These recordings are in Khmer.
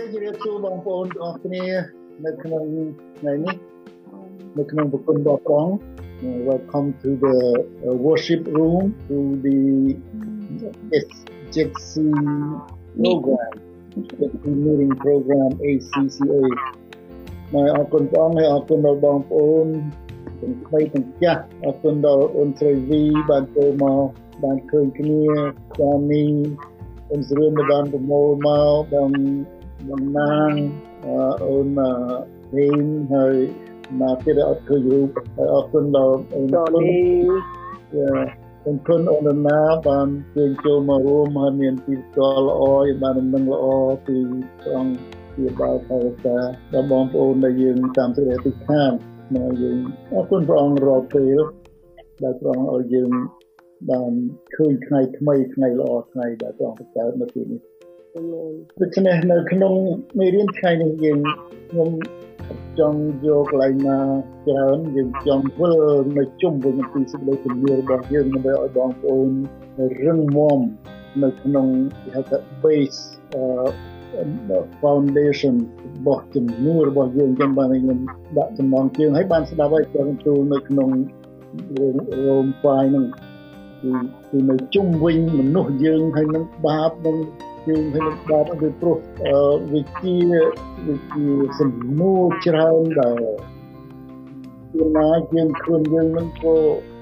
គេជម្រាបសួរបងប្អូនទាំងអស់គ្នានៅក្នុងថ្ងៃនេះនៅក្នុងប្រគុណរបស់ព្រះអង្គ Welcome to the uh, worship room to the SJC program the meeting program ACCA មកអរគុណព្រះអង្គហើយអរគុណដល់បងប្អូនទាំងថ្មីទាំងចាស់អរគុណដល់អូនស្រីវីបានចូលមកបានឃើញគ្នាតាមនេះអូនស្រីមកបានប្រមូលមកបាន តំណាងអូនហេងហើយមកទៀតអត់ឃើញរូបហើយអរគុណដល់អូននេះអរគុណអូនណាបានជើញចូលមករួមហើយមានទីផ្ទាល់ល្អបានដំណឹងល្អពីព្រះអង្គជាបាល់ថែរក្សាដល់បងប្អូនដែលយើងតាមសេចក្តីទិដ្ឋានមកយើងអរគុណព្រះអង្គរាល់ពេលដែលព្រះអង្គឲ្យយើងបានឃើញថ្ងៃថ្មីថ្ងៃល្អថ្ងៃដែលព្រះអង្គបង្កើតនៅទីនេះ ដូច្នេះនៅក្នុងមេរៀនថ្ងៃនេះយើងខ្ញុំចង់យកកន្លែងណាច្រើនយើងចង់ធ្វើនៅជុំវិញពីសេចក្តីជំនឿរបស់យើងដើម្បីឲ្យបងប្អូនរឹងមាំនៅក្នុងគេហៅថា base foundation របស់ជំនឿរបស់យើងចឹងបានខ្ញុំដាក់ចំណងជើងហើយបានស្ដាប់ឲ្យព្រះបន្ទូលនៅក្នុងរោមហ្វាយហ្នឹងគឺគឺនៅជុំវិញមនុស្សយើងហើយនឹងបាបនឹង យើងហើយនឹងបាបគឺព្រោះវិជាវិជាសំណួរច្រើនដែរពីណាយើងខ្លួនយើងនឹងក៏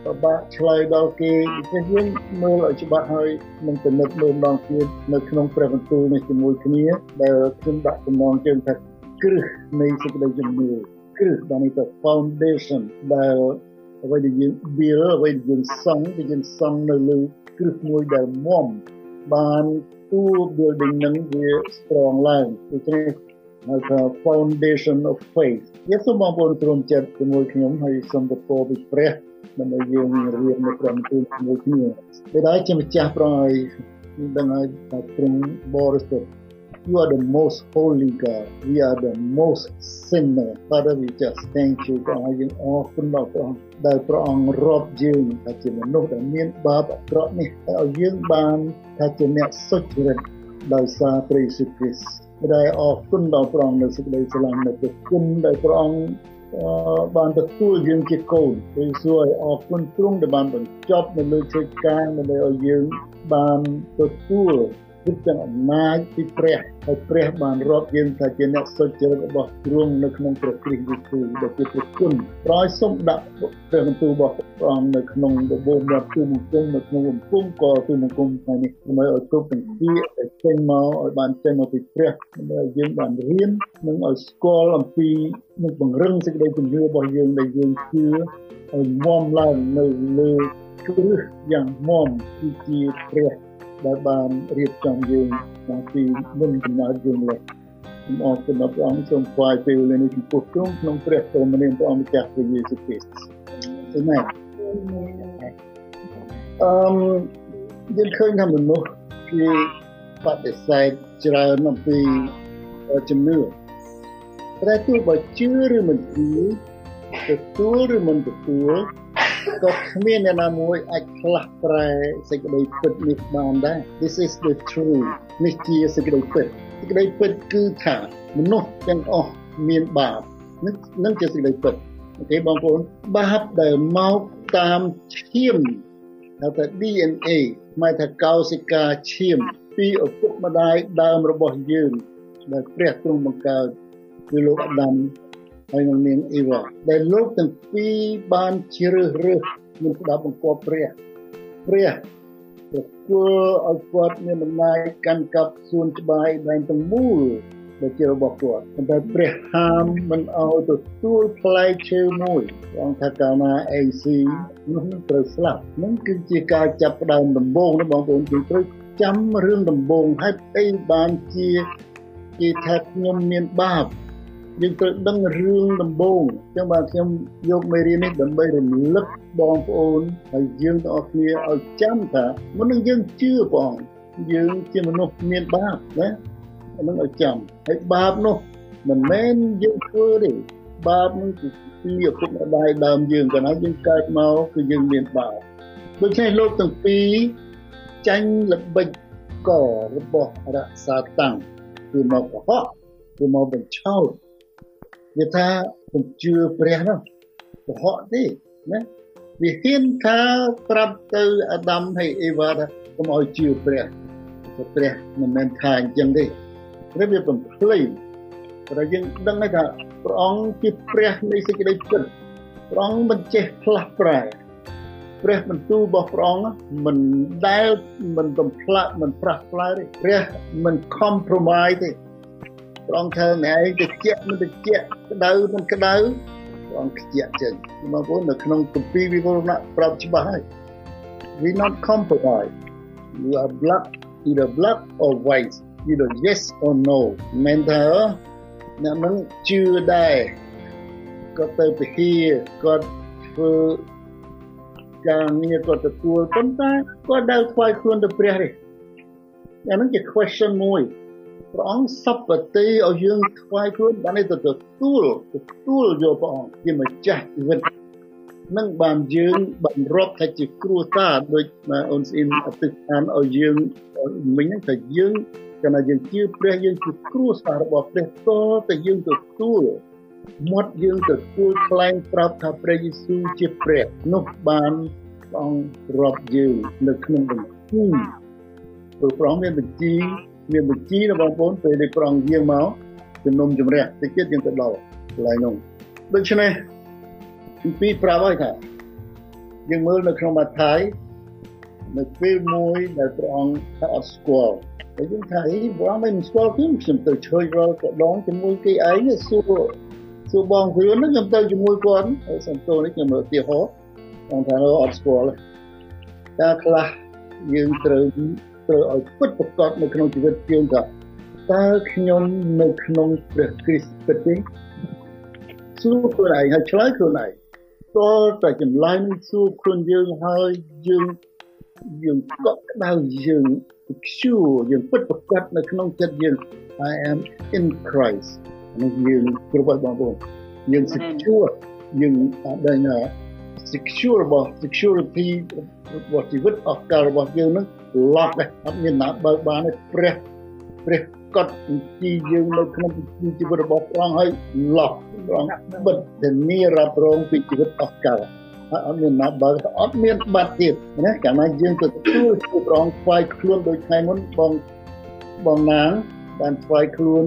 ពិបាកឆ្លើយដល់គេព្រោះយើងមើលឲ្យច្បាស់ហើយនឹងពិនិត្យមើលម្ដងទៀតនៅក្នុងព្រះបន្ទូលនេះជាមួយគ្នាដែលខ្ញុំដាក់ចំណងជើងថាគ្រឹះនៃសេចក្តីជំនឿគ្រឹះបាននេះទៅ foundation ដែលអ្វីដែលយើង build អ្វីដែលយើងសង់ដែលយើងសង់នៅលើគ្រឹះមួយដែលមាំបាន ទូ building នឹងវា strong ឡើងដូច្នេះហៅថា foundation of faith យើងសូមបងប្អូនទ្រង់ចិត្តជាមួយខ្ញុំហើយសូមទទួលពីព្រះដើម្បីយើងរៀននៅព្រះបន្ទូលជាមួយគ្នាពេលដែរជាម្ចាស់ប្រឲ្យដឹងឲ្យថាទ្រង់បរិសុទ្ធ You are the most holy God. We are the most sinner. Father, we just thank you ព្រះអង្គយើងអរគុណ ដល់ព្រះអង្គដែលព្រះអង្គរាប់យើងថាជាមនុស្សដែលមានបាបអាក្រក់នេះឲ្យយើងបានថាជាអ្នកសុចរិតដោយសារព្រះយេស៊ូវគ្រីស្ទដែលអរគុណដល់ព្រះអង្គនៅសេចក្តីស្រឡាញ់នៅព្រះគុណដែលព្រះអង្គបានទទួលយើងជាកូនព្រះយេស៊ូវឲ្យអរគុណទ្រង់ដែលបានបញ្ចប់នៅលើកិច្ចការដើម្បីឲ្យយើងបានទទួល គឺទាំងអំណាចពីព្រះហើយព្រះបានរាប់យើងថាជាអ្នកសុចរិតរបស់ទ្រង់នៅក្នុងព្រះគ្រីស្ទយេស៊ូវដែលជាព្រះគុណប្រយសូមដាក់ព្រះបន្ទូលរបស់ព្រះអង្គនៅក្នុងបបោមាត់ទូមង្គមនៅក្នុងបង្គំក៏ទូមង្គមថ្ងៃនេះដើម្បីឲ្យគ្រប់ទាំងពីដែលចេញមកឲ្យបានចេញមកពីព្រះដើម្បីឲ្យយើងបានរៀននិងឲ្យស្គាល់អំពីនឹងបង្រឹងសេចក្តីជំនឿរបស់យើងដែលយើងជឿឲ្យមមឡើងនៅលើគ្រឹះយ៉ាងមមគឺជាព្រះ ដែលបានរៀបចំយើងតាំងពីមុនកំណើតយើងលេសូមអរគុណដល់ព្រះអង្គសូមថ្វាយពេលវេលានេះចំពោះទ្រង់ក្នុងព្រះព្រមនាមព្រះអង្គម្ចាស់ព្រះយេស៊ូវគ្រីស្ទអាមែនអឺមយើងឃើញថាមនុស្សគេបដិសេធច្រើនអំពីជំនឿតែទោះបើជឿឬមិនជឿទទួលឬមិនទទួល ក៏គ្មានអ្នកណាមួយអាចផ្លាស់ប្រែសេចក្តីពិតនេះបានដែរ This is the truth នេះជាសេចក្តីពិតសេចក្តីពិតគឺថាមនុស្សទាំងអស់មានបាបនឹងជាសេចក្តីពិតអូខេបងប្អូនបាបដែលមកតាមឈាមហៅថា DNA មកថាកោសិកាឈាមពីឪពុកម្ដាយដើមរបស់យើងដែលព្រះទ្រង់បង្កើតគឺលោកអាដាម ហើយនឹងនាងអ៊ីវ៉ាដែលលោកទាំងពីរបានជ្រើសរើសនឹងស្ដាប់បង្គាប់ព្រះព្រះប្រគល់ឲ្យគាត់មានដំណើរកាន់កាប់សួនច្បារដែនទាំងមូលដែលជារបស់គាត់ប៉ុន្តែព្រះហាមមិនឲ្យទទួលផ្លែឈើមួយអង្គថាកាលណា AC នោះនឹងត្រូវស្លាប់នឹងគឺជាការចាប់ផ្ដើមដំបូងរបស់បងប្អូនគឺត្រូវចាំរឿងដំបូងហេតុអីបានជាគេថាខ្ញុំមានបាប យើងត្រូវដឹងរឿងដំបូងអញ្ចឹងបាទខ្ញុំយកមេរៀននេះដើម្បីរំលឹកបងប្អូនហើយយើងទាំងអស់គ្នាឲ្យចាំថាមុននឹងយើងជឿបងយើងជាមនុស្សមានបាបណាអានឹងឲ្យចាំហើយបាបនោះមិនមែនយើងធ្វើទេបាបនឹងគឺពីឪពុកម្ដាយដើមយើងកាលណាយើងកើតមកគឺយើងមានបាបដូច្នេះលោកទាំងពីរចាញ់ល្បិចករបស់រក្សាតាំងគឺមកកុហកគឺមកបញ្ឆោត វាថាខ្ញុំជឿព្រះនោះកុហកទេណាវាហ៊ានថាប្រាប់ទៅអាដាមហើយអេវ៉ាថាកុំឲ្យជឿព្រះព្រះមិនមែនថាអញ្ចឹងទេព្រះវាបំភ្លៃព្រោះយើងដឹងថាព្រះអង្គជាព្រះនៃសេចក្តីពិតព្រះអង្គមិនចេះផ្លាស់ប្រែព្រះបន្ទូលរបស់ព្រះអង្គមិនដែលមិនបំផ្លាក់មិនប្រះផ្លាយទេព្រះមិន compromise ទេ ព្រះអង្គថាណែឯងតិចមិនតិចក្តៅមិនក្តៅព្រះអង្គខ្ជាក់ចេញបងប្អូននៅក្នុងគម្ពីរវិវរណៈប្រាប់ច្បាស់ហើយ we not compromise you are black either black or white either yes or no មិនថាអ្នកនឹងជឿដែរគាត់ទៅពហិគាត់ធ្វើការងារគាត់ទទួលប៉ុន្តែគាត់ដើរថ្វាយខ្លួនទៅព្រះទេអានឹងជា question មួយ ព្រះអង្គសពតិឲ្យយើងថ្វាយខ្លួនបានទៅទទួលទទួលយកព្រះអង្គជាម្ចាស់ជីវិតនឹងបានយើងបានរាប់ថាជាគ្រួសារដូចអូនស្អ៊ីនអតិថានឲ្យយើងមិញហ្នឹងថាយើងកាលណាយើងជឿព្រះយើងជាគ្រួសាររបស់ព្រះតតែយើងទទួលមាត់យើងទទួលខ្លែងប្រាប់ថាព្រះយេស៊ូវជាព្រះនោះបានព្រះអង្គរាប់យើងនៅក្នុងបញ្ជីព្រោះព្រះអង្គមានបញ្ជី មានបញ្ជីរបស់បងប្អូនពេលដែលប្រងយាងមកជំនុំជម្រះតិចទៀតយើងទៅដល់កន្លែងនោះដូច្នេះទីពីរប្រាប់ហើយថាយើងមើលនៅក្នុងម៉ាថាយនៅពេលមួយដែលព្រះអង្គថាអត់ស្គាល់តែយើងថាអីព្រះអង្គមិនស្គាល់ខ្ញុំខ្ញុំទៅឆ្លើយរាល់កដងជាមួយគេឯងសួរសួរបងខ្លួនហ្នឹងខ្ញុំទៅជាមួយគាត់ហើយសំទោនេះខ្ញុំមើលទីហោបងថាអត់ស្គាល់តែខ្លះយើងត្រូវ ត្រូវឲ្យពិតប្រកបនៅក្នុងជីវិតយើងថាតើខ្ញុំនៅក្នុងព្រះគ្រីស្ទពិតទេសួរខ្លួនឯងហើយឆ្លើយខ្លួនឯងតើតែចម្លើយនឹងសួរខ្លួនយើងហើយយើងយើងកក់ក្ដៅយើងខ្ជូរយើងពិតប្រកបនៅក្នុងចិត្តយើង I am in Christ នេះយើងគ្រប់បងប្អូនយើង secure យើងអត់ដឹង secure របស់ security របស់ជីវិតអស់កលរបស់យើងនឹង lock ដែរអត់មានណាបើកបានទេព្រះព្រះកត់បញ្ជីយើងនៅក្នុងបញ្ជីជីវិតរបស់ព្រះអង្គហើយ lock ព្រះអង្គបិទធានារ៉ាប់រងពីជីវិតអស់កលអត់មានណាបើអត់មានបាត់ទៀតណាកាលណាយើងទៅទទួលព្រះអង្គថ្វាយខ្លួនដូចថ្ងៃមុនបងបងណាងបានថ្វាយខ្លួន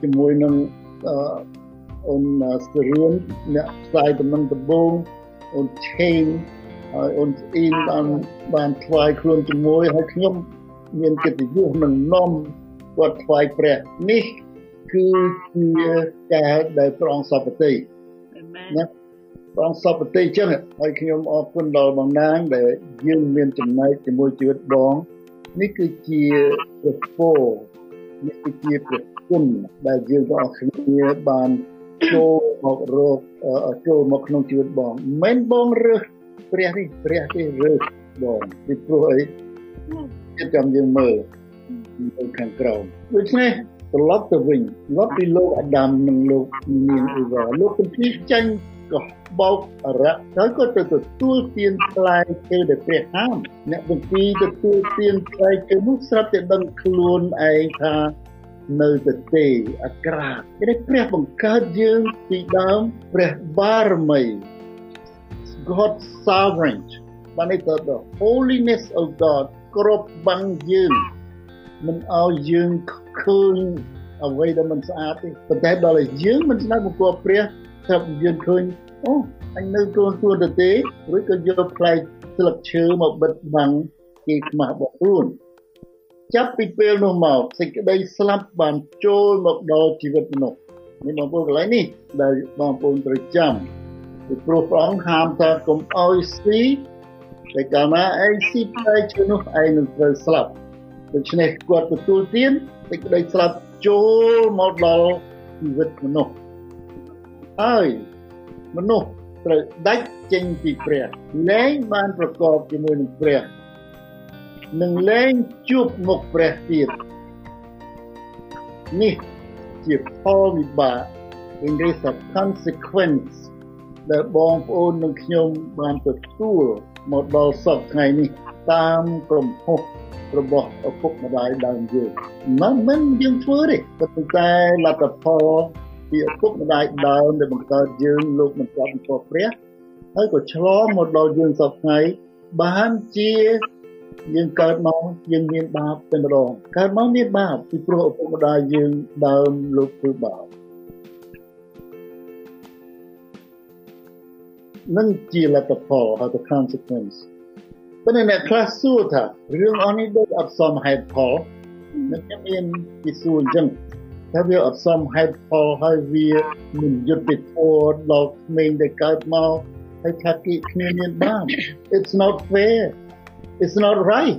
ជាមួយនឹងអូនស្រឿនអ្នកផ្សាយដំណឹងដំបងអូនឆេង ហើយអូនស្អ៊ីនបានបានថ្វាយខ្លួនជាមួយហើយខ្ញុំមានកិត្តិយសនឹងនាំគាត់ថ្វាយព្រះនេះគឺជាការដែលប្រងសពតិណាប្រងសពតិចឹងហើយខ្ញុំអរគុណដល់បងណាងដែលយើងមានចំណែកជាមួយជីវិតបងនេះគឺជាព្រះពរនេះគឺជាព្រះគុណដែលយើងទាំងអស់គ្នាបានចូលមករកចូលមកក្នុងជីវិតបងមិនបងរើស ព្រះនេះព្រះទេរើសបងពីព្រោះអីចិត្តចាំយើងមើលនៅខាងក្រោមដូច្នេះត្រឡប់ទៅវិញត្រឡប់ពីលោកអាដាមនិងលោកនាងអ៊ីវ៉ាលោកគម្ពីរចាញ់ក៏បោកអរៈហើយក៏ទៅទទួលទានផ្លែឈើដែលព្រះហាមអ្នកគម្ពីរទទួលទានផ្លែឈើនោះស្រាប់តែដឹងខ្លួនឯងថានៅទៅទេអាក្រាតគេព្រះបង្កើតយើងពីដើមព្រះបារមី God sovereign បានទៅ the holiness of God គ្រប់បាំងយើងមិនឲ្យយើងឃើញអ្វីដែលមិនស្អាតទេប៉ុន្តែដល់ឲ្យយើងមិនស្ដាប់បង្គាប់ព្រះស្រាប់យើងឃើញអូអញនៅខ្លួនខ្លួនទៅទេឬក៏យកផ្លែស្លឹកឈើមកបិទបាំងគេខ្មាស់របស់ខ្លួនចាប់ពីពេលនោះមកសេចក្តីស្លាប់បានចូលមកដល់ជីវិតមនុស្សនេះបងប្អូនកន្លែងនេះដែលបងប្អូនត្រូវចាំ ពីព្រោះព្រះអង្គហាមថាកុំអោយស៊ីតែកាលណាឯងស៊ីផ្លែឈើនោះឯងនឹងត្រូវស្លាប់ដូច្នេះគាត់ទទួលទានសេចក្តីស្លាប់ចូលមកដល់ជីវិតមនុស្សហើយមនុស្សត្រូវដាច់ចេញពីព្រះលែងបានប្រកបជាមួយនឹងព្រះនឹងលែងជួបមុខព្រះទៀតនេះជាផលវិបាក in this a consequence ដែលបងប្អូននិងខ្ញុំបានទទួលមកដល់សពថ្ងៃនេះតាមក្រុមហុសរបស់ឪពុកម្ដាយដើមយើងមិនមិនយើងធ្វើទេប៉ុន្តែលទ្ធផលពីឪពុកម្ដាយដើមដែលបង្កើតយើងលោកមិនស្គាល់បន្តព្រះហើយក៏ឆ្លងមកដល់យើងសពថ្ងៃបានជាយើងកើតមកយើងមានបាបតែម្ដងកើតមកមានបាបពីព្រោះឪពុកម្ដាយយើងដើមលោកធ្វើបាប នឹងជាលទ្ធផលហើយ the consequence ប៉ុន្តែអ្នកខ្លះសួរថារឿងអស់នេះដូចអត់សមហេតុផលនឹងមានពីសួរអញ្ចឹងថាវាអត់សមហេតុផលហើយវាមិនយុត្តិធម៌ដល់ក្មេងដែលកើតមកហើយថាគេគ្នាមានបាប it's not fair it's not right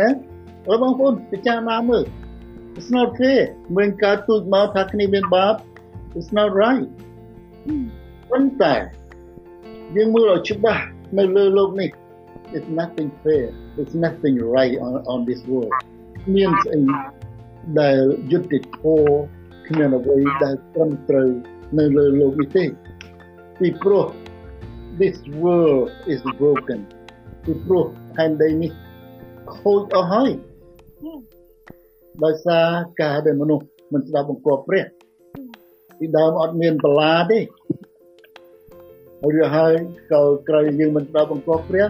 ណាអរបងប្អូនពិចារណាមើល it's not fair មិនកើតទូចមកថាគ្នាមានបាប it's not right ប៉ុន្តែយើងមើលឲ្យច្បាស់នៅលើលោកនេះ it's nothing fair it's nothing right on on this world មានស្អីដែលយុត្តិធម៌គ្មានអ្វីដែលត្រឹមត្រូវនៅលើលោកនេះទេពីព្រោះ this world is broken ពីព្រោះផែនដីនេះខូចអស់ហើយដោយសារការដែលមនុស្សមិនស្ដាប់បង្គាប់ព្រះពីដើមអត់មានបលាទេ ហើយវាហើយក៏ក្រោយយើងមិនស្ដាប់បង្គាប់ព្រះ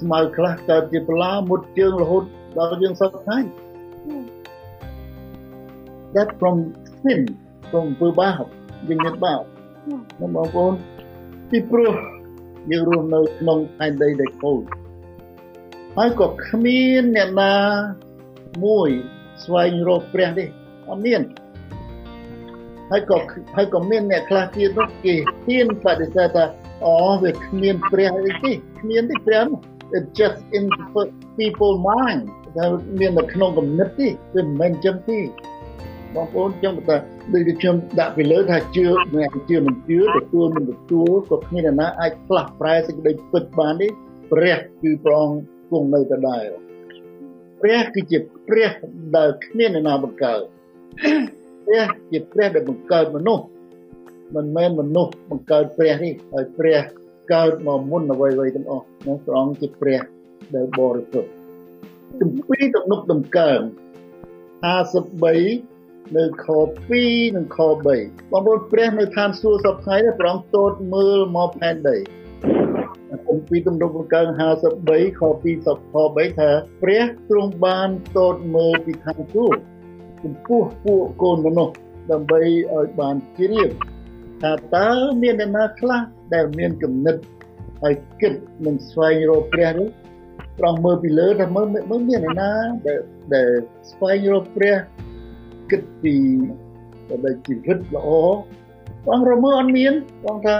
ស្មៅខ្លះកើតជាបលាមុតជើងរហូតដល់យើងសពថ្ងៃ that from sin from ពើបាបយើងមានបាបបងប្អូនពីព្រោះយើងរស់នៅក្នុងផែនដីដែលខូចហើយក៏គ្មានអ្នកណាមួយស្វែងរកព្រះទេអត់មានហើយក៏ហើយក៏មានអ្នកខ្លះទៀតនោះគេហ៊ានបដិសេធថា អូវាគ្មានព្រះអីទេគ្មានទេព្រះ it just in people mind តែមាននៅក្នុងគំនិតទេវាមិនមែនចឹងទេបងប្អូនចឹងតែដូចខ្ញុំដាក់ពីលើថាជឿអ្នកជឿមិនជឿទទួលមិនទទួលក៏គ្មានអ្នកណាអាចផ្លាស់ប្រែសេចក្តីពិតបានទេព្រះគឺព្រះអង្គគង់នៅដដែលព្រះគឺជាព្រះដែលគ្មានអ្នកណាបង្កើតព្រះជាព្រះដែលបង្កើតមនុស្ស មិនមែនមនុស្សបង្កើតព្រះទេហើយព្រះកើតមកមុនអ្វីៗទាំងអស់នោះព្រះអង្គជាព្រះដែលបរិសុទ្ធទំពីទំនុកដំកើង53នៅខ2និងខ3បងប្អូនព្រះនៅឋានសួគ៌សពថ្ងៃព្រះអង្គទតមើលមកផែនដីអំពីទំនុកដំកើង53ខ2សពខ3ថាព្រះទ្រង់បានទតមើលពីឋានសួគ៌ចំពោះពួកកូនមនុស្សដើម្បីឲ្យបានជ្រាប ថាតើមានអ្នកណាខ្លះដែលមានគំនិតហើយគិតនឹងស្វែងរកព្រះនេះប្រងមើលពីលើថាមើលមើលមានអ្នកណាដែលដែលស្វែងរកព្រះគិតពីដែលជីវិតល្អបងរមើអត់មានបងថា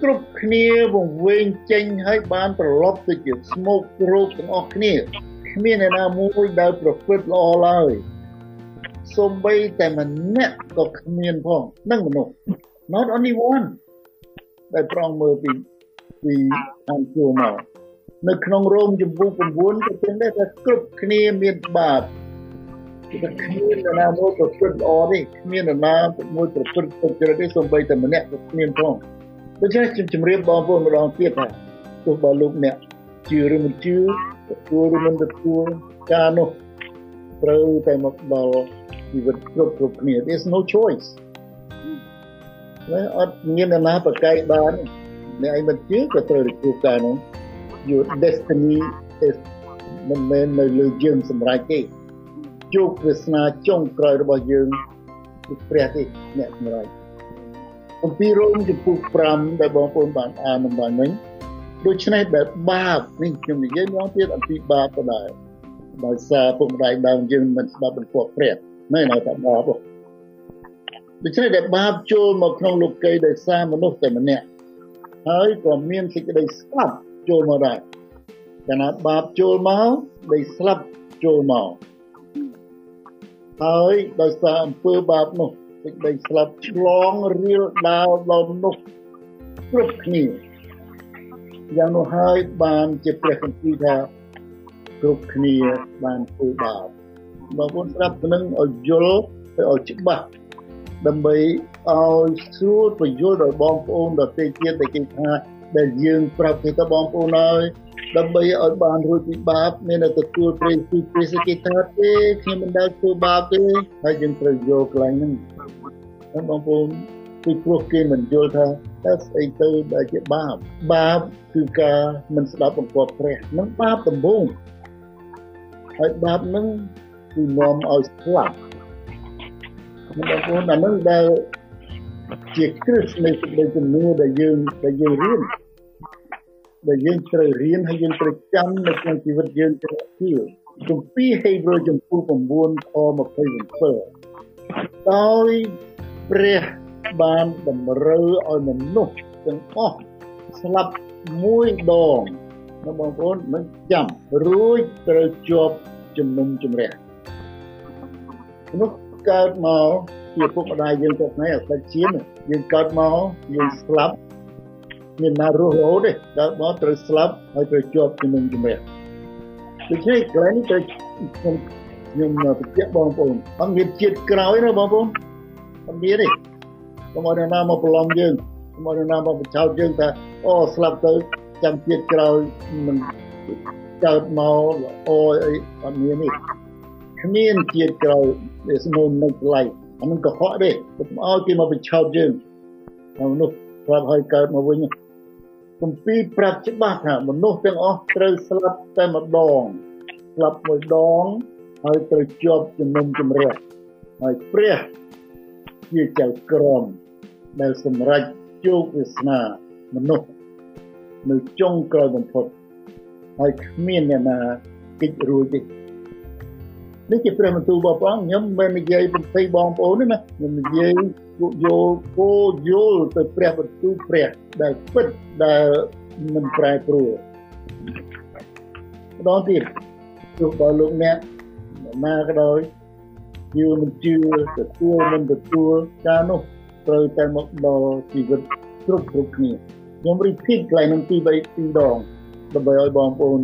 គ្រប់គ្នាវង្វេងចេញហើយបានត្រឡប់ទៅជាស្មោករោគទាំងអស់គ្នាគ្មានអ្នកណាមួយដែលប្រព្រឹត្តល្អឡើយសំបីតែម្នាក់ក៏គ្មានផងនឹងមនុស្ស not only one ដែលប្រងមើលពីពីអង្គជួមកនៅក្នុងរោមចម្ពោះ9ក៏ទាំងដែរថាគ្រប់គ្នាមានបាបគឺគ្មាននរណាមួយប្រព្រឹត្តល្អទេគ្មាននរណាមួយប្រព្រឹត្តពុករទេសូម្បីតែម្នាក់ក៏គ្មានផងដូច្នេះខ្ញុំជម្រាបបងប្អូនម្ដងទៀតថាទោះបើលោកអ្នកជឿឬមិនជឿទទួលឬមិនទទួលការនោះត្រូវតែមកដល់ជីវិតគ្រប់គ្រប់គ្នា there's no choice អត់មាននរណាប្រកែកបានអ្នកឯងមិនជឿក៏ត្រូវទទួលការនោះ your destiny is មិនមែននៅលើយើងសម្រេចទេជោគវាសនាចុងក្រោយរបស់យើងគឺព្រះទេអ្នកសម្រេចអំពីរោមចំពោះ5ដែលបងប្អូនបានអានអំបញ្ញមិញដូច្នេះដែលបាបនេះខ្ញុំនិយាយម្ដងទៀតអំពីបាបក៏ដែរដោយសារពុកម្ដាយដើមយើងមិនស្ដាប់បង្គាប់ព្រះនៅនៅតែបាប ដូច្នេះដែលបាបចូលមកក្នុងលោកីយដោយសារមនុស្សតែម្នាក់ហើយក៏មានសេចក្តីស្លាប់ចូលមកដែរកាលណាបាបចូលមកដោយស្លាប់ចូលមកហើយដោយសារអំពើបាបនោះសេចក្តីស្លាប់ឆ្លងរៀលដាវដល់មនុស្សគ្រប់គ្នាយ៉ាងនោះហើយបានជាព្រះគម្ពីរថាគ្រប់គ្នាបានធ្វើបាបបងប្អូនស្ដាប់នឹងឲ្យយល់ឲ្យច្បាស់ ដើម្បីឲ្យស្រួលបញ្យល់ដល់បងប្អូនដទៃទៀតដែលគេថាដែលយើងប្រាប់គេទៅបងប្អូនហើយដើម្បីឲ្យបានរួចពីបាបមានតែទទួលព្រៃពីព្រះសិកិតាទេខ្ញុំមិនដែលធ្វើបាបទេហើយយើងត្រូវយកកន្លែងហ្នឹងបងប្អូនពីព្រោះគេមិនយល់ថាតើស្អីទៅដែលជាបាបបាបគឺការមិនស្ដាប់បង្គាប់ព្រះនឹងបាបដំបូងហើយបាបនឹងគឺនាំឲ្យស្លាប់ បងប្អូនអានឹងដែលជាគ្រឹះនៃសេចក្តីជំនឿដែលយើងដែលយើងរៀនដែលយើងត្រូវរៀនហើយយើងត្រូវចាំនៅក្នុងជីវិតយើងទៅទីគម្ពីរហេព្រើរចំពោះ9ខ27ដោយព្រះបានតម្រូវឲ្យមនុស្សទាំងអស់ស្លាប់មួយដងណាបងប្អូនមិនចាំរួចត្រូវជាប់ជំនុំជម្រះមនុស្ស កើតមកជាពុកម្ដាយយើងទៅថ្ងៃអត់ជាយើងកើតមកយើងស្លាប់មានណារស់រហូតទេដល់មកត្រូវស្លាប់ហើយត្រូវជាប់ជំនុំជម្រះដូច្នេះកន្លែងនេះត្រូវខ្ញុំខ្ញុំបញ្ជាក់បងប្អូនអត់មានជាតិក្រោយណាបងប្អូនអត់មានទេកុំឲ្យណាមកប្រឡំយើងកុំឲ្យណាមកបញ្ឆោតយើងថាអូស្លាប់ទៅចាំជាតិក្រោយមិនកើតមកអូអីអត់មានទេ គ្មានជាតិក្រោយដែលស្មុំនៅកន្លែងអានឹងកុហកទេកុំឲ្យគេមកបញ្ឆោតយើងមនុស្សស្លាប់ហើយកើតមកវិញគម្ពីរប្រាប់ច្បាស់ថាមនុស្សទាំងអស់ត្រូវស្លាប់តែម្ដងស្លាប់មួយដងហើយត្រូវជាប់ជំនុំជម្រះហើយព្រះជាចៅក្រមដែលសម្រេចជោគវាសនាមនុស្សនៅចុងក្រោយបំផុតហើយគ្មានអ្នកណាគេចរួចទេ នេះជាព្រះបន្ទូលរបស់ព្រះអង្គខ្ញុំមិននិយាយបន្ទៃបងប្អូនទេណាខ្ញុំនិយាយពួកយល់គោយល់ទៅព្រះបន្ទូលព្រះដែលពិតដែលមិនប្រែប្រួលម្ដងទៀតទោះបើលោកអ្នកណាក៏ដោយជឿមិនជឿទទួលមិនទទួលការនោះត្រូវតែមកដល់ជីវិតគ្រប់គ្រប់គ្នាខ្ញុំ repeat កន្លែងនឹងទី3ទីដងដើម្បីឲ្យបងប្អូន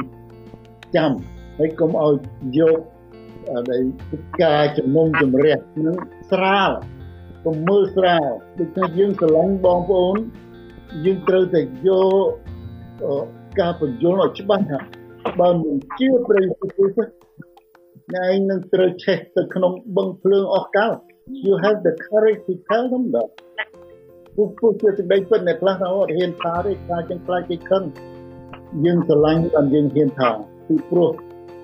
ចាំហើយកុំឲ្យយក ដែលការជំនុំជម្រះនឹងស្រាលកុំមើលស្រាលដូចថាយើងស្រឡាញ់បងប្អូនយើងត្រូវតែយកការបញ្យល់ឲ្យច្បាស់ថាបើមិនជឿព្រះយេស៊ូវគ្រីស្ទណែនឹងត្រូវឆេះទៅក្នុងបឹងភ្លើងអស់កល you have the courage to tell them that ពុះពុះជាសេចក្តីពិតអ្នកខ្លះថាអត់ហ៊ានថាទេថាចឹងខ្លាចគេខឹងយើងស្រឡាញ់តែយើងហ៊ានថាពីព្រោះ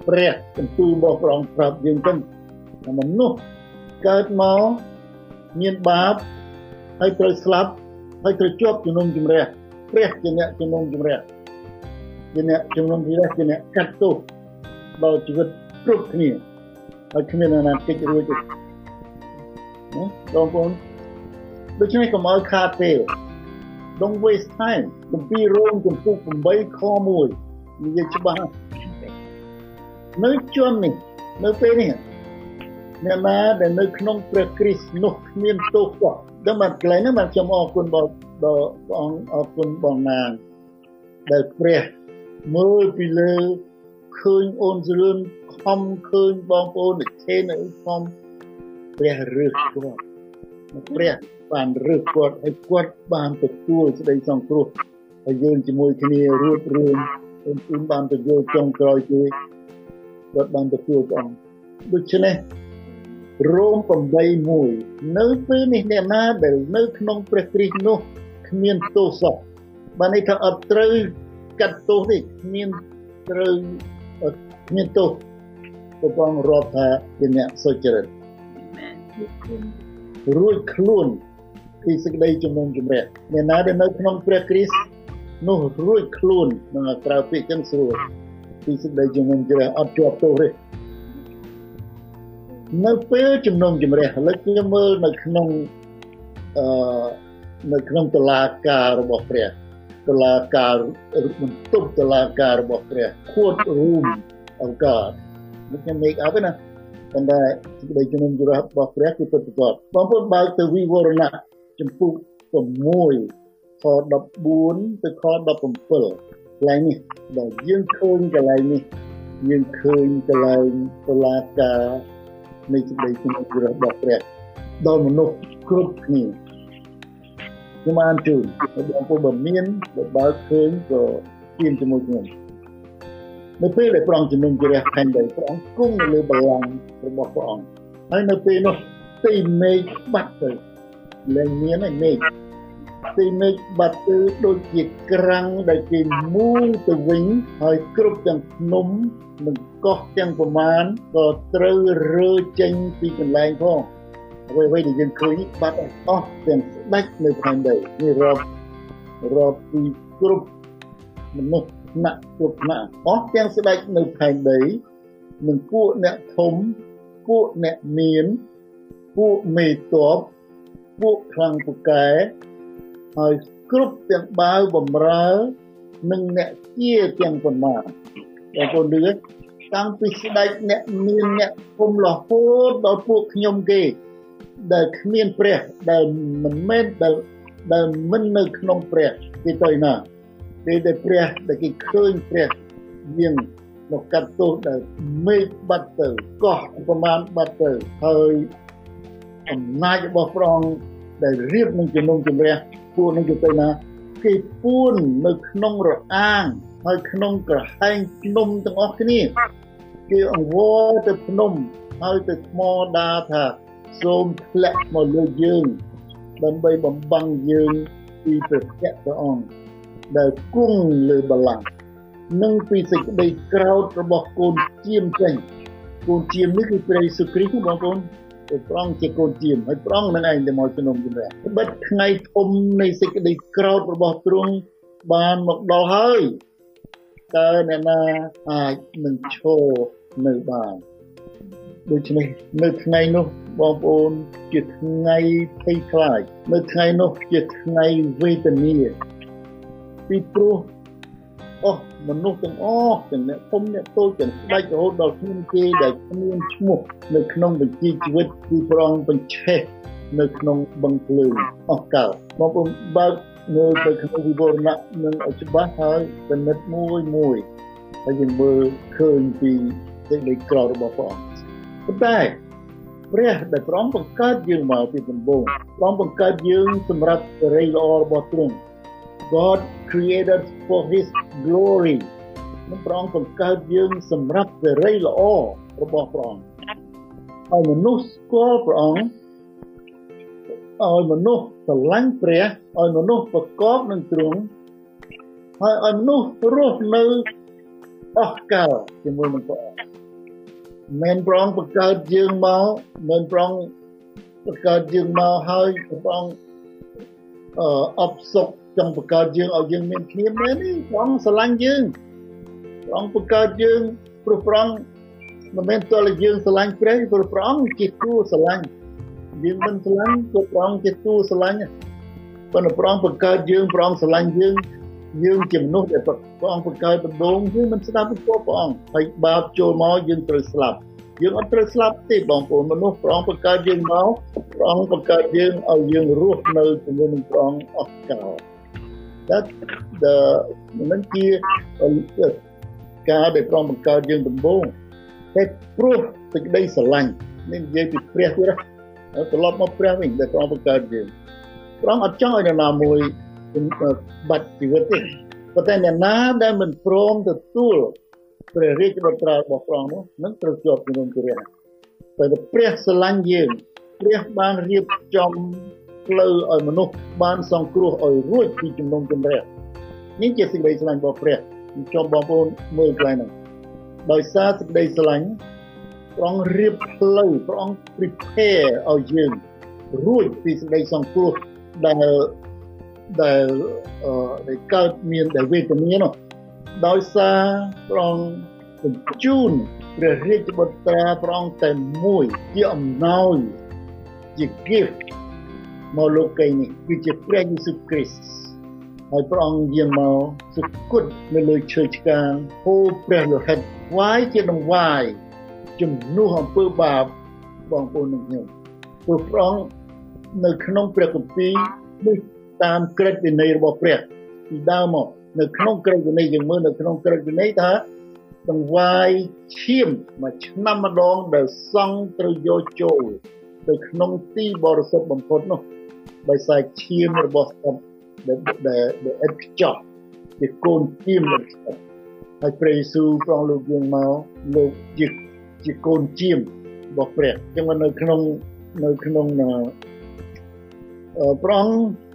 ព្រះបន្ទូលរបស់ព្រះអង្គប្រាប់យើងចឹងមនុស្សកើតមកមានបាបហើយត្រូវស្លាប់ហើយត្រូវជាប់ជំនុំជម្រះព្រះជាអ្នកជំនុំជម្រះជាអ្នកជំនុំជម្រះជាអ្នកកាត់ទោសដល់ជីវិតគ្រប់គ្នាហើយគ្មានណាគេចរួចទេណាបងប្អូនដូច្នេះកុំឲ្យខាតពេល Don't waste time គម្ពីររ៉ូមចំពុក8ខ1និយាយច្បាស់ នៅជាន់នេះនៅពេលនេះអ្នកណាដែលនៅក្នុងព្រះគ្រីស្ទនោះគ្មានទោសសោះដល់មកកន្លែងហ្នឹងបានខ្ញុំអរគុណដល់ដល់ព្រះអង្គអរគុណបងណាងដែលព្រះមើលពីលើឃើញអូនស្រឿនខំឃើញបងប្អូននិឆេនៅខំព្រះរឹសគាត់ព្រះបានរឹសគាត់ឲ្យគាត់បានទទួលសេចក្តីសង្គ្រោះហើយយើងជាមួយគ្នារួបរวมអូនទូនបានទៅយកចុងក្រោយគេ គាត់បានទទួលព្រះអង្គដូច្នេះរ៉ូម8:1នៅពេលនេះអ្នកណាដែលនៅក្នុងព្រះគ្រីស្ទនោះគ្មានទោសសោះបានន័យថាអត់ត្រូវកាត់ទោសទេគ្មានត្រូវគ្មានទោសព្រះអង្គរាប់ថាជាអ្នកសុចរិតរួចខ្លួនពីសេចក្តីជំនុំជម្រះអ្នកណាដែលនៅក្នុងព្រះគ្រីស្ទនោះរួចខ្លួននឹងត្រូវពាក្យចឹងស្រួល ពីសេចក្តីជំនុំជម្រះអត់ជាប់ទោសទេនៅពេលជំនុំជម្រះឥឡូវខ្ញុំមើលនៅក្នុងអឺនៅក្នុងតឡាការរបស់ព្រះតឡាការបន្ទប់តឡាការរបស់ព្រះ court room of God មិនខ្ញុំ make up ណាប៉ុន្តែសេចក្តីជំនុំជម្រះរបស់ព្រះគឺពិតប្រាកដបងប្អូនបើកទៅវិវរណៈចំពុក6ខ14ទៅខ17 កន្លែងនេះបើយើងឃើញកន្លែងនេះយើងឃើញកន្លែងតឡាការនៃសេចក្តីជំនុំជម្រះរបស់ព្រះដល់មនុស្សគ្រប់គ្នាខ្ញុំអានជូនបងប្អូនបើមានបើបើឃើញក៏ជៀនជាមួយខ្ញុំនៅពេលដែលព្រះអង្គជំនុំជម្រះផែនដីព្រះអង្គគង់នៅលើបល្ល័ង្ករបស់ព្រះអង្គហើយនៅពេលនោះទីមេឃបាត់ទៅលែងមានហើយមេឃ ទីមេឃបាត់ទៅដូចជាក្រាំងដែលគេមូលទៅវិញហើយគ្រប់ទាំងភ្នំនិងកោះទាំងប្រមាណក៏ត្រូវរើចេញពីកន្លែងផងអ្វីអ្វីដែលយើងឃើញបាត់អស់ទាំងស្ដេចនៅផែនដីនេះរាប់រាប់ពីគ្រប់មនុស្សថ្នាក់គ្រប់ថ្នាក់អស់ទាំងស្ដេចនៅផែនដីនិងពួកអ្នកធំពួកអ្នកមានពួកមេតបពួកខ្លាំងពូកែ ហើយគ្រប់ទាំងបាវបំរើនិងអ្នកជាទាំងប៉ុន្មានបងប្អូនលឺតាំងពីស្ដេចអ្នកមានអ្នកគុំរហូតដល់ពួកខ្ញុំគេ ដែលគ្មានព្រះដែលមិនមែនដែលដែលមិននៅក្នុងព្រះគេទៅណាពេលដែលព្រះដែលគេឃើញព្រះយើងមកកាត់ទោសដែលមេឃបាត់ទៅកោះប្រមាណបាត់ទៅហើយអំណាចរបស់ព្រះអង្គដែលរៀបនឹងជំនុំជម្រះ ពួកនឹងទៅណាគេពួននៅក្នុងរអាងហើយក្នុងក្រហែងភ្នំទាំងអស់គ្នាគេអង្វរទៅភ្នំហើយទៅថ្មដាថាសូមធ្លាក់មកលើយើង ដើម្បីបំបាំងយើងពីព្រះព្រះអង្គដែលគង់លើបល្ល័ង្កនិងពីសេចក្តីក្រោធរបស់កូនជាមចេញកូនជាមនេះគឺព្រះយេស៊ូវគ្រីស្ទបងប្អូន ព្រះអង្គជាកូនជាមហើយព្រះអង្គនឹងឯងដែលមកជំនុំជម្រះបិទថ្ងៃធំនៃសេចក្តីក្រោធរបស់ទ្រង់បានមកដល់ហើយតើអ្នកណាអាចនឹងឈរនៅបានដូច្នេះនៅថ្ងៃនោះបងប្អូនជាថ្ងៃភ័យខ្លាចនៅថ្ងៃនោះជាថ្ងៃវេទនាពីព្រោះ អស់មនុស្សទាំងអស់ទាំងអ្នកធំអ្នកតូចទាំងស្ដេចរហូតដល់គ្មានគេដែលគ្មានឈ្មោះនៅក្នុងបញ្ជីជីវិតគឺប្រងបញ្ឆេះនៅក្នុងបឹងភ្លើងអស់កលបងប្អូនបើកមើលទៅក្នុងវិវរណៈនឹងឲ្យច្បាស់ហើយពិនិត្យមួយមួយហើយយើងមើលឃើញពីសេចក្តីក្ររបស់ព្រះអង្គប៉ុន្តែព្រះដែលព្រះអង្គបង្កើតយើងមកពីដំបូងព្រះអង្គបង្កើតយើងសម្រាប់សេរីល្អរបស់ទ្រង់ God created for his glory នឹងព្រះអង្គបង្កើតយើងសម្រាប់សេរីល្អរបស់ព្រះអង្គហើយមនុស្សស្គាល់ព្រះអង្គឲ្យមនុស្សស្រឡាញ់ព្រះឲ្យមនុស្សប្រកបនឹងទ្រង់ហើយឲ្យមនុស្សរស់នៅអស់កលជាមួយនឹងព្រះអង្គមិនប្រងបង្កើតយើងមកមិនប្រងបង្កើតយើងមកហើយព្រះអង្គអឺអបសុខ ចង់បង្កើតយើងឲ្យយើងមានគ្នាមែនទេព្រះអង្គស្រឡាញ់យើងព្រះអង្គបង្កើតយើងព្រោះព្រះអង្គមិនមែនតើយើងស្រឡាញ់ព្រះព្រោះព្រះអង្គជាគូស្រឡាញ់យើងមិនស្រឡាញ់ព្រោះព្រះអង្គជាគូស្រឡាញ់ប៉ុន្តែព្រះអង្គបង្កើតយើងព្រះអង្គស្រឡាញ់យើងយើងជាមនុស្សដែលព្រះអង្គបង្កើតដំបូងយើងមិនស្ដាប់ពីព្រះអង្គហើយបាបចូលមកយើងត្រូវស្លាប់យើងអត់ត្រូវស្លាប់ទេបងប្អូនមនុស្សព្រះអង្គបង្កើតយើងមកព្រះអង្គបង្កើតយើងឲ្យយើងរស់នៅជាមួយនឹងព្រះអង្គអស់កល that the មិនជាការដែលព្រះបង្កើតយើងដំបូងតែព្រោះសេចក្តីស្រឡាញ់នេះនិយាយពីព្រះទៀតត្រឡប់មកព្រះវិញដែលព្រះបង្កើតយើងព្រះអត់ចង់ឲ្យនរណាមួយបាត់ជីវិតទេប៉ុន្តែអ្នកណាដែលមិនព្រមទទួលព្រះរាជបុត្រារបស់ព្រះនោះនឹងត្រូវជាប់ជំនុំជម្រះតែព្រះស្រឡាញ់យើងព្រះបានរៀបចំ ផ្លូវឲ្យមនុស្សបានសង្គ្រោះឲ្យរួចពីជំនុំជម្រះនេះជាសេចក្តីស្រឡាញ់របស់ព្រះខ្ញុំបងប្អូនមើលកន្លែងហ្នឹងដោយសារសេចក្តីស្រឡាញ់ព្រះអង្គរៀបផ្លូវព្រះអង្គ prepare ឲ្យយើងរួចពីសេចក្តីសង្គ្រោះដែលដែលដែលកើតមានដែលវេទនានោះដោយសារព្រះអង្គបញ្ជូនព្រះរាជបុត្រាព្រះអង្គតែមួយជាអំណោយជា gift មកលោកីនេះគឺជាព្រះយេស៊ូវគ្រីស្ទហើយព្រះអង្គយាងមកសុគតនៅលើឈើឆ្កាងហូរព្រះលោហិតវាយជាដង្វាយជំនួសអំពើបាបបងប្អូននឹងខ្ញុំព្រោះព្រះអង្គនៅក្នុងព្រះគម្ពីរនេះតាមក្រឹតវិន័យរបស់ព្រះពីដើមមកនៅក្នុងក្រឹតវិន័យយើងមើលនៅក្នុងក្រឹតវិន័យថាដង្វាយឈាមមួយឆ្នាំម្ដងដែលសង់ត្រូវយកចូលទៅក្នុងទីបរិសុទ្ធបំផុតនោះ ដោយសារឈាមរបស់សត្វដែលដែលឥតខ្ចោះជាកូនឈាមរបស់សត្វហើយព្រះយេស៊ូវព្រះអង្គលោកយើងមកលោកជាជាកូនជាមរបស់ព្រះអញ្ចឹងនៅក្នុងនៅក្នុងព្រះអង្គ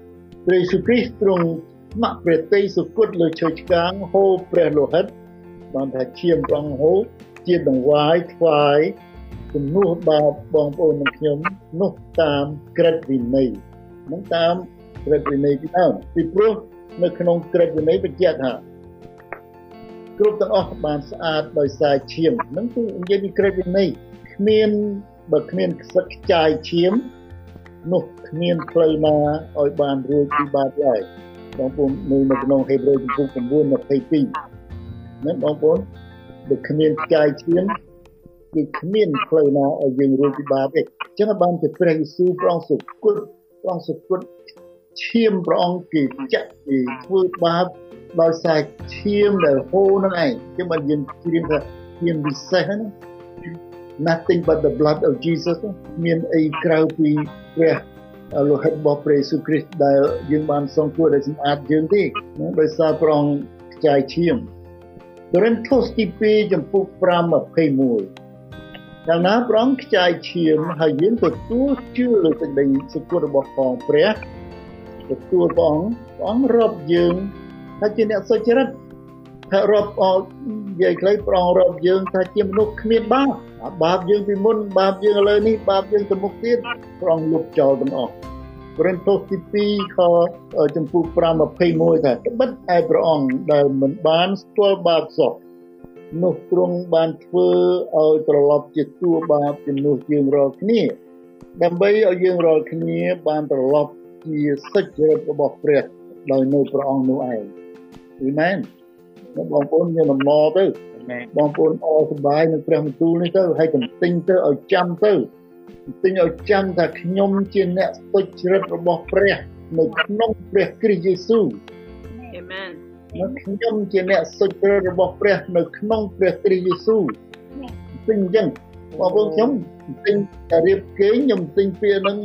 ព្រះយេស៊ូវគ្រីស្ទទ្រង់ស្ម័គ្រព្រះតីសុគតលើឈើឆ្កាងហូរព្រះលោហិតបានថាឈាមព្រះអង្គហូរជាដង្វាយថ្វាយជំនួសបាបបងប្អូននិងខ្ញុំនោះតាមក្រឹតវិន័យ នឹងតាមក្រឹតវិន័យពីដើមពីព្រោះនៅក្នុងក្រឹតវិន័យបញ្ជាក់ថាគ្រប់ទាំងអស់បានស្អាតដោយសារឈាមនឹងគឺនិយាយពីក្រឹតវិន័យគ្មានបើគ្មានខ្សឹកខ្ចាយឈាមនោះគ្មានផ្លូវណាឲ្យបានរួចពីបាបឡើយបងប្អូននៅនៅក្នុងហេព្រើរចំពុក9:22ណាបងប្អូនបើគ្មានខ្ចាយឈាមគឺគ្មានផ្លូវណាឲ្យយើងរួចពីបាបទេអញ្ចឹងបានជាព្រះយេស៊ូវព្រះអង្គសុគត ព្រះអង្គសុគតឈាមព្រះអង្គគេចាក់គេធ្វើបាបដោយសារឈាមដែលហូរនឹងឯងគឺបើយើងជ្រាបថាឈាមពិសេសហ្នឹង nothing but the blood of Jesus មានអីក្រៅពីព្រះលោហិតរបស់ព្រះយេស៊ូវគ្រីស្ទដែលយើងបានសង្គ្រោះដោយសម្អាតយើងទេដោយសារព្រះអង្គខ្ចាយឈាមកូរិនថូសទី2ចំពុក5:21 កាលណាព្រះអង្គខ្ចាយឈាមហើយយើងទទួលជឿលើសេចក្តីសុគតរបស់ផងព្រះទទួលព្រះអង្គព្រះអង្គរាប់យើងថាជាអ្នកសុចរិតថារាប់អស់និយាយខ្លីព្រះអង្គរាប់យើងថាជាមនុស្សគ្មានបាបបាបយើងពីមុនបាបយើងឥឡូវនេះបាបយើងទៅមុខទៀតព្រះអង្គលុបចោលទាំងអស់កូរិនថូសទី2ខចំពោះ5:21ថាត្បិតឯព្រះអង្គដែលមិនបានស្គាល់បាបសោះ នោះទ្រង់បានធ្វើឲ្យត្រឡប់ជាតួបាបជំនួសយើងរាល់គ្នាដើម្បីឲ្យយើងរាល់គ្នាបានត្រឡប់ជាសិទ្ធិរបស់ព្រះដោយនៅព្រះអង្គនោះឯងអ៊ីមែនបងប្អូនមានដំណរទៅបងប្អូនអរសប្បាយនឹងព្រះបន្ទូលនេះទៅហើយកន្ទិញទៅឲ្យចាំទៅទិញឲ្យចាំថាខ្ញុំជាអ្នកទុច្ចរិតរបស់ព្រះនៅក្នុងព្រះគ្រីស្ទយេស៊ូវអាមែន មកខ្ញុំជាអ្នកសុចរិតរបស់ព្រះ នៅក្នុងព្រះគ្រីស្ទយេស៊ូវទិញអញ្ចឹងបងប្អូនខ្ញុំទិញតែរៀបគេខ្ញុំទិញពាក្យហ្នឹង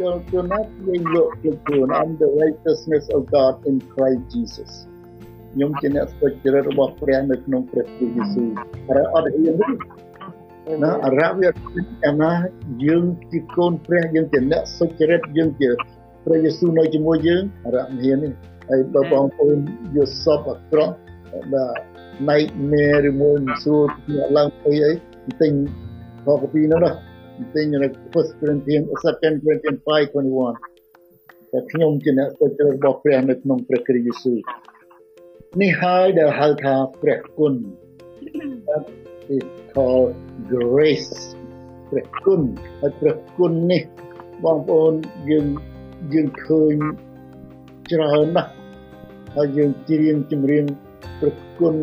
ចូលទៅណាយើងយកទៅខ្លួន I'm the righteousness of God in Christ Jesus ខ្ញុំជាអ្នកសុចរិតរបស់ព្រះនៅក្នុងព្រះគ្រីស្ទយេស៊ូវហើយអត់ហ៊ានទេណាអរវាអាណាយើងជាកូនព្រះយើងជាអ្នកសុចរិតយើងជាព្រះយេស៊ូវនៅជាមួយយើងអរមិនហ៊ានទេ ហើយបើបងប្អូនយកសពអាក្រក់បាទ nightmare ឬមួយមិនស្រួលអ្នកឡើងអីអីទិញខកពីនោះណាទិញនៅ First Corinthians Second Corinthians 5:21តែខ្ញុំជាអ្នកសុចរិតរបស់ព្រះនៅក្នុងព្រះគ្រីស្ទយេស៊ូវនេះហើយដែលហៅថាព្រះគុណ is called grace ព្រះគុណហើយព្រះគុណនេះបងប្អូនយើងយើងឃើញច្រើនណាស់ ហើយយើងច្រៀងចម្រៀងព្រះគុណ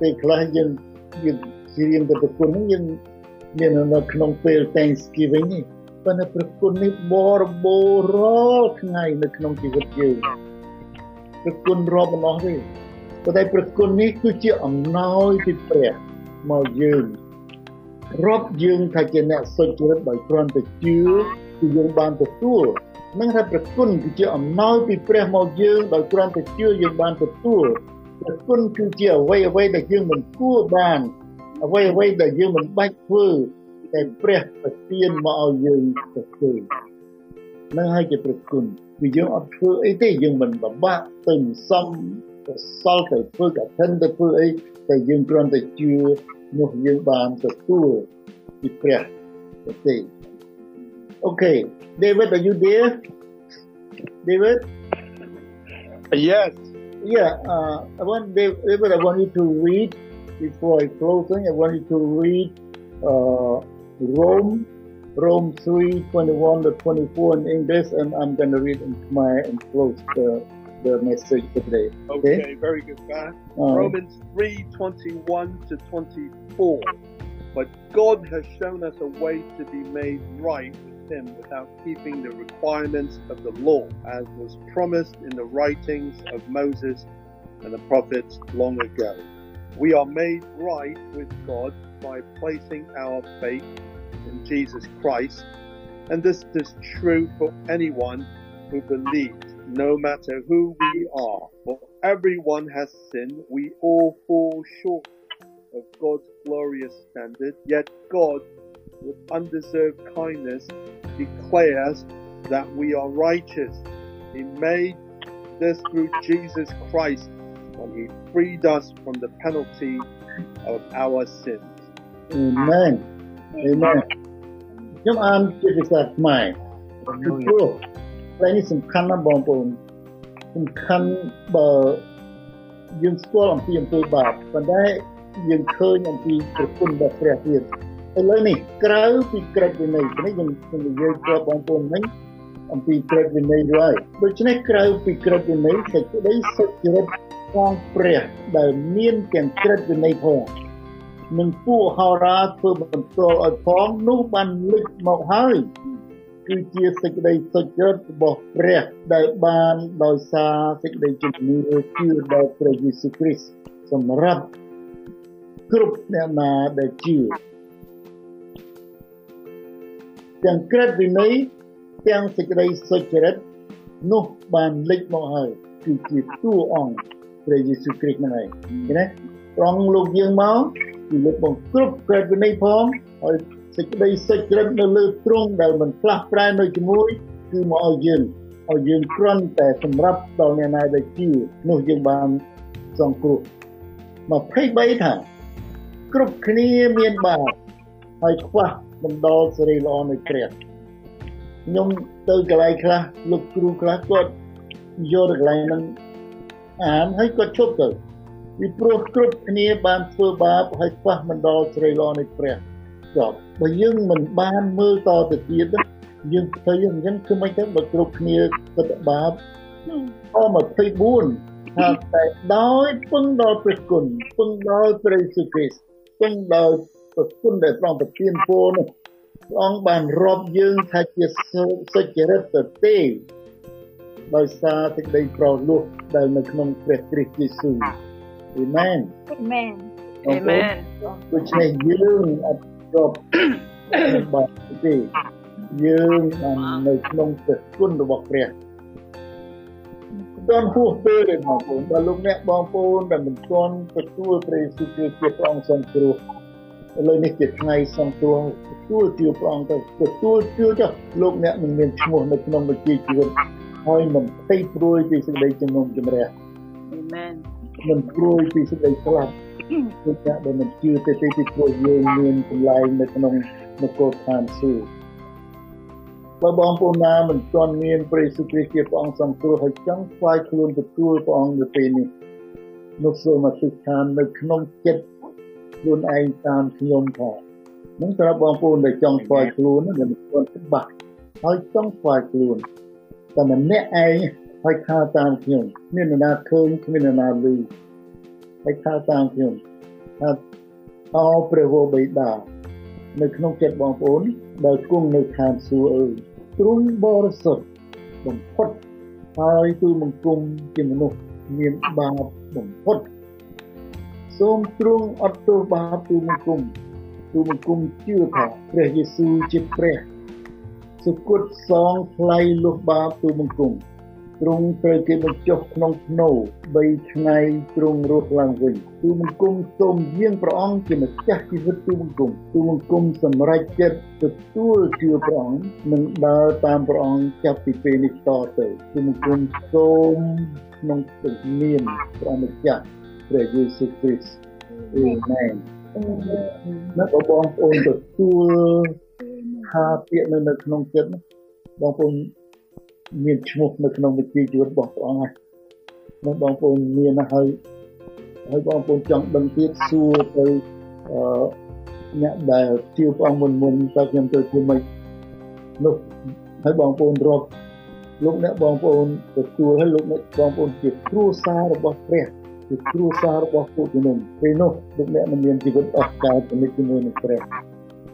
ពេលខ្លះយើងយើងច្រៀងទៅព្រះគុណនេះយើងមាននៅក្នុងពេល Thanksgiving នេះប៉ុន្តែព្រះគុណនេះបរិបូរណ៍រាល់ថ្ងៃនៅក្នុងជីវិតយើងព្រះគុណរាប់មិនអស់ទេប៉ុន្តែព្រះគុណនេះគឺជាអំណោយពីព្រះមកយើងរាប់យើងថាជាអ្នកសុចរិតដោយគ្រាន់តែជឿគឺយើងបានទទួល នឹងថាប្រគុណគឺជាអំណោយពីព្រះមកយើងដោយគ្រាន់តែជឿយើងបានទទួលប្រគុណគឺជាអ្វីអ្វីដែលយើងមិនគួរបានអ្វីអ្វីដែលយើងមិនបាច់ធ្វើតែព្រះប្រទានមកឲ្យយើងទៅធ្វើនឹងហើយជាប្រគុណគឺយើងអត់ធ្វើអីទេយើងមិនបបាក់ទៅសំទៅសល់ទៅធ្វើកឋិនទៅធ្វើអីតែយើងគ្រាន់តែជឿនោះយើងបានទទួលពីព្រះប្រទេស Okay David are you there David Yes Yeah uh, I want David I want you to read before I closing I want you to read uh, Rome Rome 3 21 to 24 in English and I'm going to read in Khmer and close the the message today. Okay, okay very good, man. Uh, Romans 3 21 to 24. But God has shown us a way to be made right Him without keeping the requirements of the law, as was promised in the writings of Moses and the prophets long ago. We are made right with God by placing our faith in Jesus Christ, and this is true for anyone who believes no matter who we are For everyone has sinned. We all fall short of God's glorious standard. Yet God, with undeserved kindness, declares that we are righteous. He made this through Jesus Christ when He freed us from the penalty of our sins. Amen. Amen. ខ្ញុំអានជាភាសាខ្មែរពីព្រោះតែនេះសំខាន់ណាស់បងប្អូនសំខាន់បើយើងស្គាល់អំពីអំពើបាបប៉ុន្តែយើងឃើញអំពីប្រគុណរបស់ព្រះទៀត ឥឡូវនេះក្រៅពីក្រឹតវិន័យនេះខ្ញុំខ្ញុំនិយាយប្រាប់បងប្អូនមិញអំពីក្រឹតវិន័យរួយដូច្នេះក្រៅពីក្រឹតវិន័យសេចក្តីសុចរិតផងព្រះដែលមានទាំងក្រឹតវិន័យផងនិងពួកហោរាធ្វើបន្ទោលឲ្យផងនោះបានលេចមកហើយគឺជាសេចក្តីសុចរិតរបស់ព្រះដែលបានដោយសារសេចក្តីជំនឿជឿដល់ព្រះយេស៊ូវគ្រីស្ទសម្រាប់គ្រប់អ្នកណាដែលជឿ ទាំងក្រឹតវិន័យទាំងសេចក្តីសុចរិតនោះបានលេចមកហើយគឺជាតួអង្គព្រះយេស៊ូវគ្រីស្ទហ្នឹងឯងឃើញទេព្រះអង្គលោកយើងមកគឺលើកបង្គ្រប់ក្រឹតវិន័យផងហើយសេចក្តីសុចរិតនៅលើទ្រង់ដែលមិនផ្លាស់ប្រែនៅជាមួយគឺមកឲ្យយើងឲ្យយើងគ្រាន់តែសម្រាប់ដល់អ្នកណាដែលជឿនោះយើងបានសង្គ្រោះ23ថាគ្រប់គ្នាមានបាបហើយខ្វះ បណ្ដោសេរីល្អនៃព្រះខ្ញុំទៅកន្លែងខ្លះលោកគ្រូខ្លះគាត់យកទៅកន្លែងហ្នឹងអានហើយគាត់ឈប់ទៅពីព្រោះគ្រប់គ្នាបានធ្វើបាបហើយខ្វះបណ្ដោសេរីល្អនៃព្រះចប់បើយើងមិនបានមើលតទៅទៀតយើងធ្វើយ៉ាងហ្នឹងគឺមិនទៅបើគ្រប់គ្នាគាត់បាបអ24ថាតែដោយពឹងដល់ព្រះគុណពឹងដល់ព្រះយេស៊ូវគ្រីស្ទពឹងដល់ ព្រះគុណដែលព្រះអង្គប្រទានពរនោះព្រះអង្គបានរាប់យើងថាជាសុចរិតទៅទេដោយសារសេចក្តីប្រលោះដែលនៅក្នុងព្រះគ្រីស្ទយេស៊ូវអាមែនអាមែនអាមែនដូច្នេះយើងអត់រាប់បាត់ទេយើងនៅក្នុងព្រះគុណរបស់ព្រះទាន់ហួសពេលទេបងប្អូនបើលោកអ្នកបងប្អូនដែលមិនទាន់ទទួលព្រះយេស៊ូវគ្រីស្ទជាព្រះអង្គសង្គ្រោះ ឥឡូវនេះជាថ្ងៃសង្គ្រោះទទួលជឿព្រះអង្គទៅទទួលជឿចុះលោកអ្នកនឹងមានឈ្មោះនៅក្នុងវិជាជីវិតហើយមិនភ័យព្រួយពីសេចក្តីជំនុំជម្រះអាមែនមិនព្រួយពីសេចក្តីស្លាប់គឺអ្នកដែលមិនជឿទេទេពីព្រោះយើងមានកម្លែងនៅក្នុងនគរឋានសួគ៌បើបងប្អូនណាមិនទាន់មានព្រះយេស៊ូវគ្រីស្ទជាព្រះអង្គសង្គ្រោះហើយចង់ស្វែងខ្លួនទទួលព្រះអង្គនៅពេលនេះនោះសូមអធិដ្ឋាននៅក្នុងចិត្ត ខ្លួនឯងតាមខ្ញុំផងនឹងសម្រាប់បងប្អូនដែលចង់ស្វែងខ្លួននឹងមិនទាន់ច្បាស់ហើយចង់ស្វែងខ្លួនតែម្នាក់ឯងហើយថាតាមខ្ញុំមាននរណាឃើញគ្មាននរណាឮហើយថាតាមខ្ញុំថាអោព្រះវរបិតានៅក្នុងចិត្តបងប្អូនដែលគង់នៅឋានសួគ៌អើយទ្រង់បរិសុទ្ធបំផុតហើយទូលបង្គំជាមនុស្សមានបាបបំផុត សូមទ្រង់អត់ទោសបាបទូលបង្គំទូលបង្គំជឿថាព្រះយេស៊ូវជាព្រះសុគតសងថ្លៃលុះបាបទូលបង្គំទ្រង់ត្រូវគេបញ្ចុះក្នុងភ្នូ3ថ្ងៃទ្រង់រស់ឡើងវិញទូលបង្គំសូមយាងព្រះអង្គជាម្ចាស់ជីវិតទូលបង្គំទូលបង្គំសម្រេចចិត្តទទួលជឿព្រះអង្គនិងដើរតាមព្រះអង្គចាប់ពីពេលនេះតទៅទូលបង្គំសូមក្នុងទឹកមានព្រះម្ចាស់ ព្រះយេស៊ូវគ្រីស្ទអេមែនណាបងប្អូនទទួលថាពាក្យនៅនៅក្នុងចិត្តបងប្អូនមានឈ្មោះនៅក្នុងវិជាជីវិតរបស់ព្រះអង្គហើយនោះបងប្អូនមានហើយហើយបងប្អូនចង់ដឹងទៀតសួរទៅអឺអ្នកដែលជឿព្រះអង្គមុនមុនតើខ្ញុំទៅធ្វើម៉េចនោះហើយបងប្អូនរាប់លោកអ្នកបងប្អូនទទួលហើយលោកអ្នកបងប្អូនជាគ្រួសាររបស់ព្រះ ជាគ្រួសាររបស់ពួកជំនុំពេលនោះលោកអ្នកនឹងមានជីវិតអស្ចារ្យជាមួយនឹងព្រះ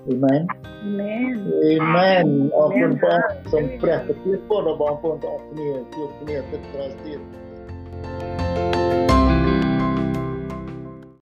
អេមែនអេមែនអេមែនអរគុណព្រះសូមព្រះប្រទានពរដល់បងប្អូនទាំងអស់គ្នាជួបគ្នាទឹកក្រោយទៀត